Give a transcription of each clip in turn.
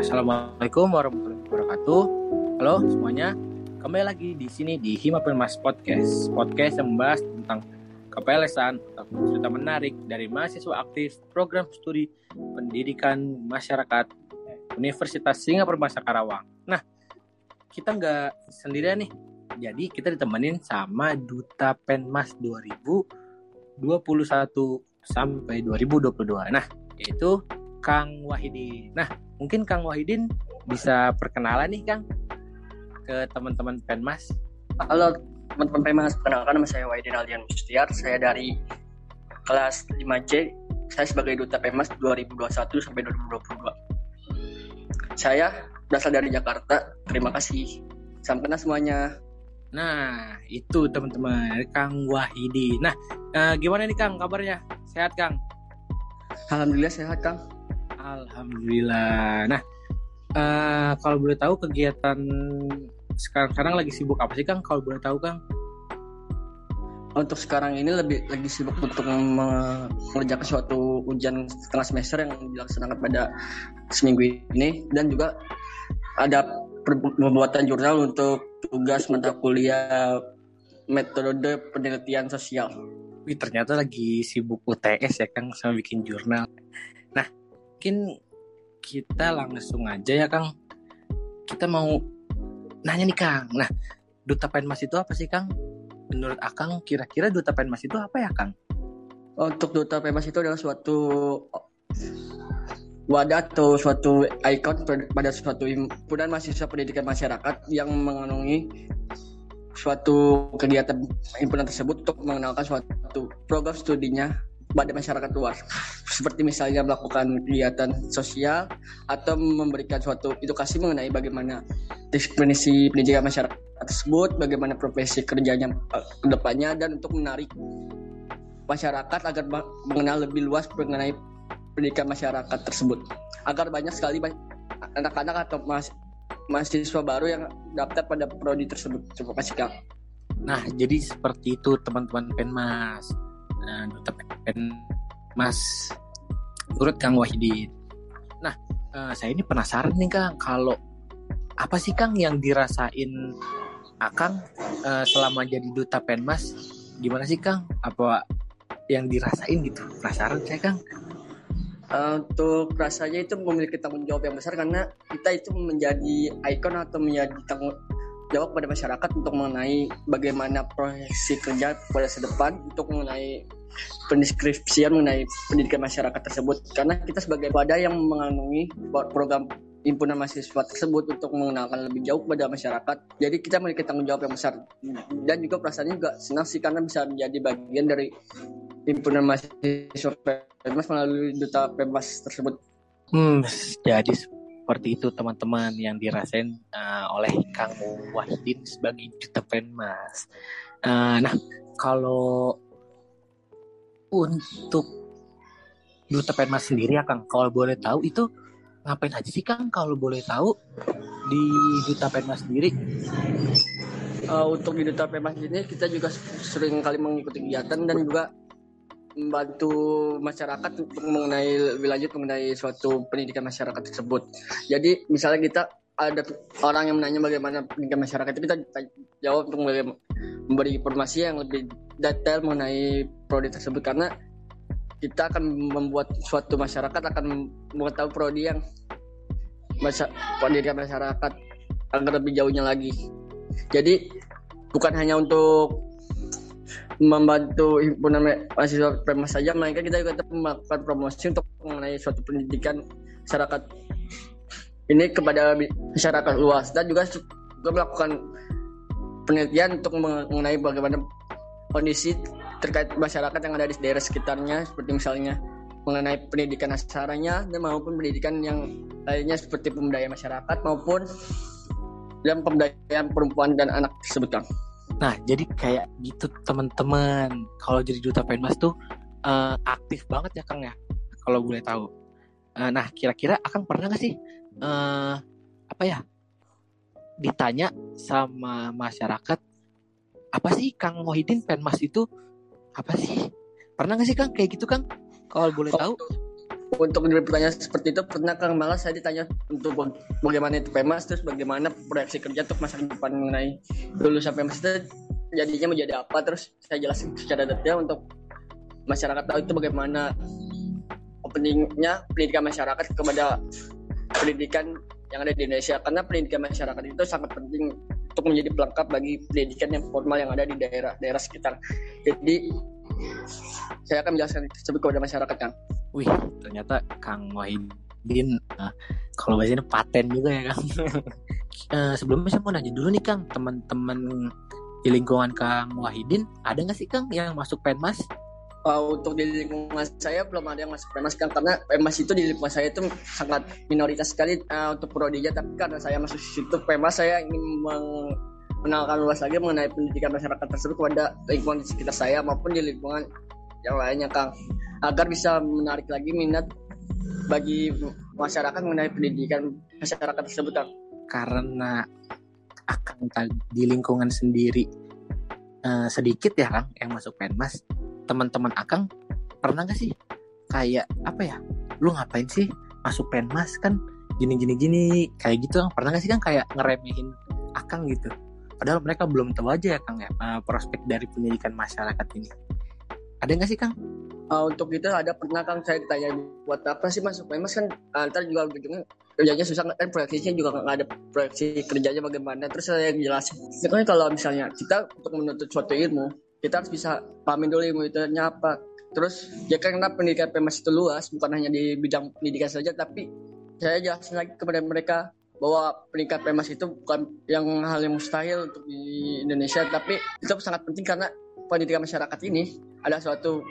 Assalamualaikum warahmatullahi wabarakatuh. Halo semuanya, kembali lagi di sini di Hima Mas Podcast. Podcast yang membahas tentang kepelesan cerita menarik dari mahasiswa aktif program studi pendidikan masyarakat Universitas Singapura Masa Karawang. Nah, kita nggak sendirian nih. Jadi kita ditemenin sama Duta Penmas 2021 sampai 2022. Nah, yaitu Kang Wahidin. Nah, mungkin Kang Wahidin bisa perkenalan nih Kang ke teman-teman Penmas. Halo teman-teman Penmas, perkenalkan nama saya Wahidin Aldian Mustiar. Saya dari kelas 5C. Saya sebagai Duta Penmas 2021 sampai 2022. Saya berasal dari Jakarta. Terima kasih. Salam kenal semuanya. Nah, itu teman-teman Kang Wahidin. Nah, eh, gimana nih Kang kabarnya? Sehat Kang? Alhamdulillah sehat Kang. Alhamdulillah. Nah, uh, kalau boleh tahu kegiatan sekarang-sekarang lagi sibuk apa sih Kang? Kalau boleh tahu Kang? Untuk sekarang ini lebih lagi sibuk untuk mengerjakan suatu ujian setengah semester yang dilaksanakan pada seminggu ini dan juga ada pembuatan jurnal untuk tugas mata kuliah metode penelitian sosial. Wih, ternyata lagi sibuk UTS ya Kang sama bikin jurnal. Mungkin kita langsung aja ya Kang. Kita mau nanya nih Kang. Nah, duta penmas itu apa sih Kang? Menurut Akang kira-kira duta penmas itu apa ya Kang? Untuk duta penmas itu adalah suatu wadah atau suatu ikon pada suatu himpunan mahasiswa pendidikan masyarakat yang mengandungi suatu kegiatan himpunan tersebut untuk mengenalkan suatu program studinya pada masyarakat luas seperti misalnya melakukan kegiatan sosial atau memberikan suatu edukasi mengenai bagaimana definisi pendidikan masyarakat tersebut, bagaimana profesi kerjanya eh, ke depannya dan untuk menarik masyarakat agar mengenal lebih luas mengenai pendidikan masyarakat tersebut agar banyak sekali anak-anak atau mahasiswa baru yang daftar pada prodi tersebut. Terima kasih Kak. Nah, jadi seperti itu teman-teman Penmas Mas Urut Kang Wahidin. Nah, uh, saya ini penasaran nih Kang, kalau apa sih Kang yang dirasain Akang uh, selama jadi duta Penmas? Gimana sih Kang? Apa yang dirasain gitu? Penasaran saya Kang. Uh, untuk rasanya itu memiliki tanggung jawab yang besar karena kita itu menjadi ikon atau menjadi tanggung jawab pada masyarakat untuk mengenai bagaimana proyeksi kerja pada masa depan untuk mengenai pendeskripsian mengenai pendidikan masyarakat tersebut karena kita sebagai wadah yang mengandungi program himpunan mahasiswa tersebut untuk mengenalkan lebih jauh kepada masyarakat. Jadi kita memiliki tanggung jawab yang besar dan juga perasaannya juga senang sih karena bisa menjadi bagian dari himpunan mahasiswa Pemmas melalui duta Pemmas tersebut. Hmm, jadi seperti itu teman-teman yang dirasain uh, oleh Kang Wahidin sebagai duta penmas. Uh, nah kalau untuk duta penmas sendiri ya Kang, kalau boleh tahu itu ngapain aja sih Kang kalau boleh tahu di duta penmas sendiri? Uh, untuk di duta penmas ini kita juga sering kali mengikuti kegiatan dan juga membantu masyarakat mengenai lebih lanjut mengenai suatu pendidikan masyarakat tersebut. Jadi misalnya kita ada orang yang menanya bagaimana pendidikan masyarakat itu kita jawab untuk memberi informasi yang lebih detail mengenai prodi tersebut karena kita akan membuat suatu masyarakat akan mengetahui prodi yang masa pendidikan masyarakat agar lebih jauhnya lagi. Jadi bukan hanya untuk membantu himpunan mahasiswa prema saja melainkan kita juga melakukan promosi untuk mengenai suatu pendidikan masyarakat ini kepada masyarakat luas. Dan juga juga melakukan penelitian untuk mengenai bagaimana kondisi terkait masyarakat yang ada di daerah sekitarnya seperti misalnya mengenai pendidikan asaranya dan maupun pendidikan yang lainnya seperti pemberdayaan masyarakat maupun dan pemberdayaan perempuan dan anak tersebut Nah, jadi kayak gitu teman-teman. Kalau jadi duta penmas tuh uh, aktif banget ya Kang ya. Kalau boleh tahu. Uh, nah, kira-kira akan pernah gak sih uh, apa ya? Ditanya sama masyarakat apa sih Kang Mohidin penmas itu apa sih? Pernah gak sih Kang kayak gitu Kang? Kalau boleh tahu? Untuk diberi pertanyaan seperti itu pernah Kang malah saya ditanya untuk bagaimana itu PEMAS terus bagaimana proyeksi kerja untuk masa depan mengenai lulusan PEMAS itu jadinya menjadi apa terus saya jelasin secara detail untuk masyarakat tahu itu bagaimana pentingnya pendidikan masyarakat kepada pendidikan yang ada di Indonesia karena pendidikan masyarakat itu sangat penting untuk menjadi pelengkap bagi pendidikan yang formal yang ada di daerah-daerah sekitar. Jadi saya akan menjelaskan tersebut kepada masyarakat kan. Wih, ternyata Kang Wahidin uh, kalau bahasanya paten juga ya Kang. uh, sebelumnya saya mau nanya dulu nih Kang, teman-teman di lingkungan Kang Wahidin ada nggak sih Kang yang masuk Penmas? uh, untuk di lingkungan saya belum ada yang masuk PEMAS kan karena PEMAS itu di lingkungan saya itu sangat minoritas sekali uh, untuk prodinya tapi karena saya masuk situ PEMAS saya ingin meng mengenalkan luas lagi mengenai pendidikan masyarakat tersebut kepada lingkungan di sekitar saya maupun di lingkungan yang lainnya Kang. Agar bisa menarik lagi minat bagi masyarakat mengenai pendidikan masyarakat tersebut Kang. Karena akan di lingkungan sendiri uh, sedikit ya Kang yang masuk Penmas. Teman-teman Akang pernah gak sih kayak apa ya lu ngapain sih masuk penmas kan? Gini gini gini kayak gitu kan pernah gak sih kan kayak ngeremehin Akang gitu? Padahal mereka belum tahu aja ya Kang ya uh, prospek dari pendidikan masyarakat ini ada nggak sih Kang? Uh, untuk itu ada pernah Kang saya ditanya buat apa sih masuk penmas kan uh, ntar juga ujungnya kerjanya susah kan proyeksinya juga nggak ada proyeksi kerjanya bagaimana. Terus saya jelasin kan kalau misalnya kita untuk menuntut suatu ilmu kita harus bisa pahamin dulu ilmu itu apa. Terus ya karena pendidikan PMS itu luas bukan hanya di bidang pendidikan saja tapi saya jelasin lagi kepada mereka bahwa pendidikan PMS itu bukan yang hal yang mustahil untuk di Indonesia tapi itu sangat penting karena pendidikan masyarakat ini ada suatu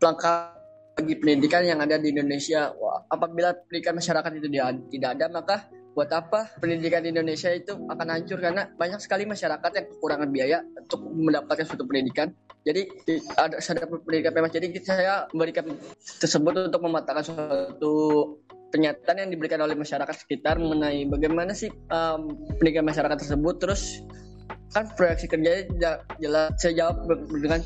pelengkap bagi pendidikan yang ada di Indonesia. Wah, apabila pendidikan masyarakat itu tidak ada, maka buat apa pendidikan di Indonesia itu akan hancur karena banyak sekali masyarakat yang kekurangan biaya untuk mendapatkan suatu pendidikan. Jadi ada sadar pendidikan PMS. Jadi saya memberikan tersebut untuk mematahkan suatu pernyataan yang diberikan oleh masyarakat sekitar mengenai bagaimana sih um, pendidikan masyarakat tersebut. Terus kan proyeksi kerja jelas saya jawab dengan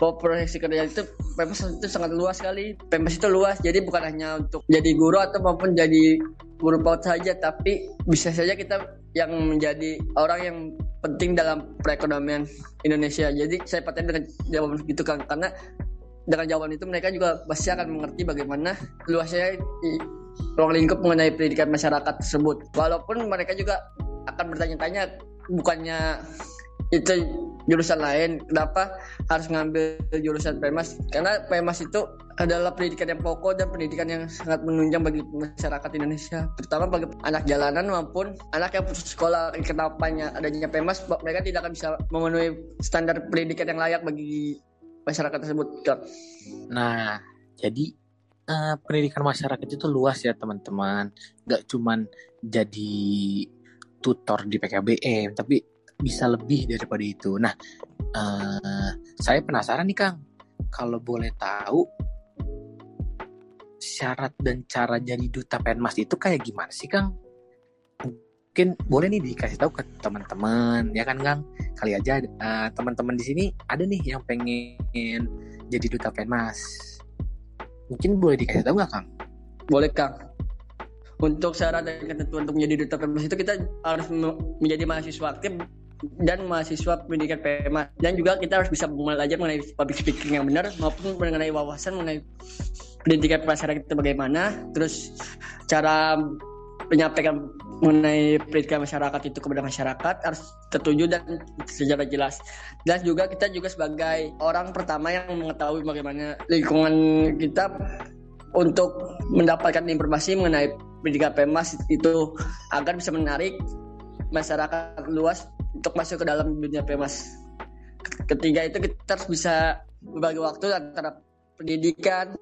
bahwa proyeksi kerja itu PMS itu sangat luas sekali. PMS itu luas, jadi bukan hanya untuk jadi guru atau maupun jadi guru PAUD saja tapi bisa saja kita yang menjadi orang yang penting dalam perekonomian Indonesia jadi saya paten dengan jawaban itu kan karena dengan jawaban itu mereka juga pasti akan mengerti bagaimana luasnya ruang lingkup mengenai pendidikan masyarakat tersebut walaupun mereka juga akan bertanya-tanya bukannya itu jurusan lain kenapa harus ngambil jurusan PEMAS karena PEMAS itu adalah pendidikan yang pokok dan pendidikan yang sangat menunjang bagi masyarakat Indonesia terutama bagi anak jalanan maupun anak yang putus sekolah. Kenapanya adanya PEMAS mereka tidak akan bisa memenuhi standar pendidikan yang layak bagi masyarakat tersebut nah jadi uh, pendidikan masyarakat itu luas ya teman-teman. Nggak cuman jadi tutor di PKBM tapi bisa lebih daripada itu. Nah, uh, saya penasaran nih Kang, kalau boleh tahu syarat dan cara jadi duta Penmas itu kayak gimana sih Kang? Mungkin boleh nih dikasih tahu ke teman-teman, ya kan Kang? Kali aja uh, teman-teman di sini ada nih yang pengen jadi duta Penmas. Mungkin boleh dikasih tahu nggak Kang? Boleh Kang untuk syarat dan ketentuan untuk menjadi duta Penmas itu kita harus menjadi mahasiswa aktif dan mahasiswa pendidikan PMA dan juga kita harus bisa belajar mengenai public speaking yang benar maupun mengenai wawasan mengenai pendidikan masyarakat itu bagaimana. Terus cara menyampaikan mengenai pendidikan masyarakat itu kepada masyarakat harus tertuju dan secara jelas. Dan juga kita juga sebagai orang pertama yang mengetahui bagaimana lingkungan kita untuk mendapatkan informasi mengenai pendidikan PMAS itu agar bisa menarik masyarakat luas untuk masuk ke dalam dunia PEMAS. Ketiga itu kita harus bisa berbagi waktu antara pendidikan,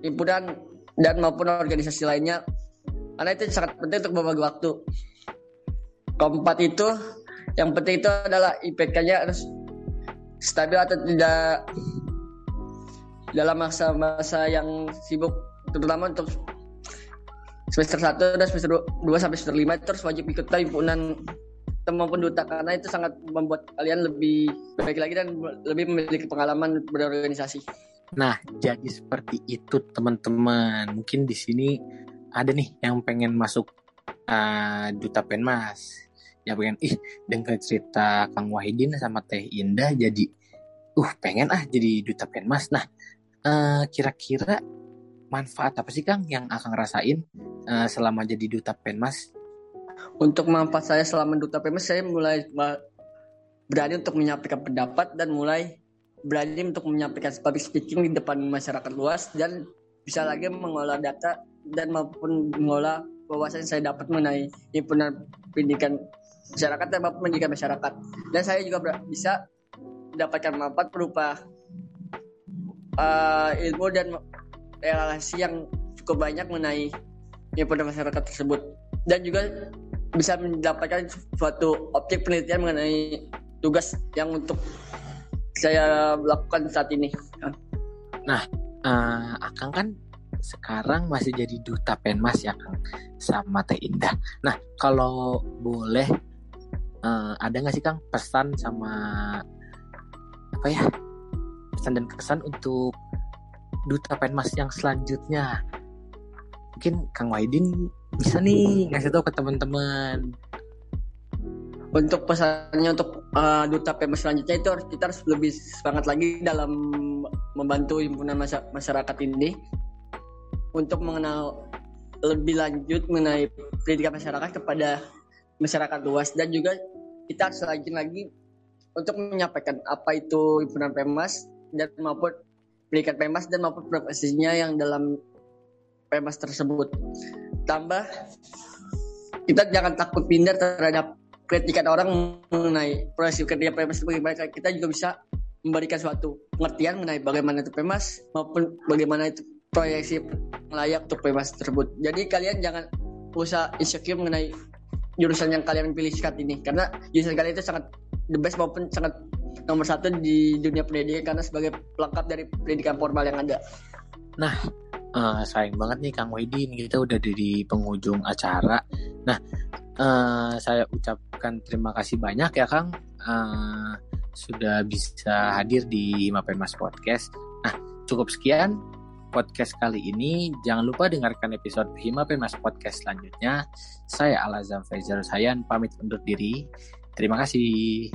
himpunan dan maupun organisasi lainnya karena itu sangat penting untuk berbagi waktu. Keempat itu yang penting itu adalah IPK-nya harus stabil atau tidak dalam masa-masa yang sibuk terutama untuk semester 1 dan semester 2 sampai semester 5 terus wajib ikut himpunan maupun duta karena itu sangat membuat kalian lebih baik lagi dan lebih memiliki pengalaman berorganisasi. Nah, jadi seperti itu teman-teman. Mungkin di sini ada nih yang pengen masuk uh, duta penmas. Ya pengen ih dengar cerita Kang Wahidin sama Teh Indah jadi uh pengen ah jadi duta penmas. Nah, uh, kira-kira manfaat apa sih Kang yang akan rasain uh, selama jadi duta penmas? Untuk manfaat saya selama duta penmas saya mulai berani untuk menyampaikan pendapat dan mulai berani untuk menyampaikan public speaking di depan masyarakat luas dan bisa lagi mengolah data dan maupun mengolah wawasan yang saya dapat mengenai himpunan pendidikan masyarakat dan maupun pendidikan masyarakat dan saya juga bisa mendapatkan manfaat berupa uh, ilmu dan relasi yang cukup banyak mengenai himpunan masyarakat tersebut dan juga bisa mendapatkan suatu objek penelitian mengenai tugas yang untuk saya lakukan saat ini. Nah, uh, Akang kan sekarang masih jadi duta Penmas ya Kang sama Teh Indah. Nah, kalau boleh uh, ada nggak sih Kang pesan sama apa ya? Pesan dan kesan untuk duta Penmas yang selanjutnya. Mungkin Kang Wahidin bisa nih ngasih tahu ke teman-teman untuk pesannya untuk uh, duta PM selanjutnya itu harus kita harus lebih semangat lagi dalam membantu himpunan masyarakat ini untuk mengenal lebih lanjut mengenai pendidikan masyarakat kepada masyarakat luas dan juga kita harus lagi lagi untuk menyampaikan apa itu himpunan PEMAS dan maupun pendidikan PEMAS dan maupun profesinya yang dalam PEMAS tersebut. Tambah kita jangan takut pindah terhadap kritikan orang mengenai proses kerja PEMAS bagaimana kita juga bisa memberikan suatu pengertian mengenai bagaimana itu PEMAS maupun bagaimana itu proyeksi layak untuk PEMAS tersebut. Jadi kalian jangan usah insecure mengenai jurusan yang kalian pilih saat ini karena jurusan kalian itu sangat the best maupun sangat nomor satu di dunia pendidikan karena sebagai pelengkap dari pendidikan formal yang ada. Nah, uh, sayang banget nih Kang Wedin kita udah di penghujung acara. Nah, uh, saya ucapkan terima kasih banyak ya Kang uh, sudah bisa hadir di Mapemas Podcast. Nah, cukup sekian podcast kali ini. Jangan lupa dengarkan episode Hima Pemas Podcast selanjutnya. Saya Alazam Faizal Sayan pamit undur diri. Terima kasih.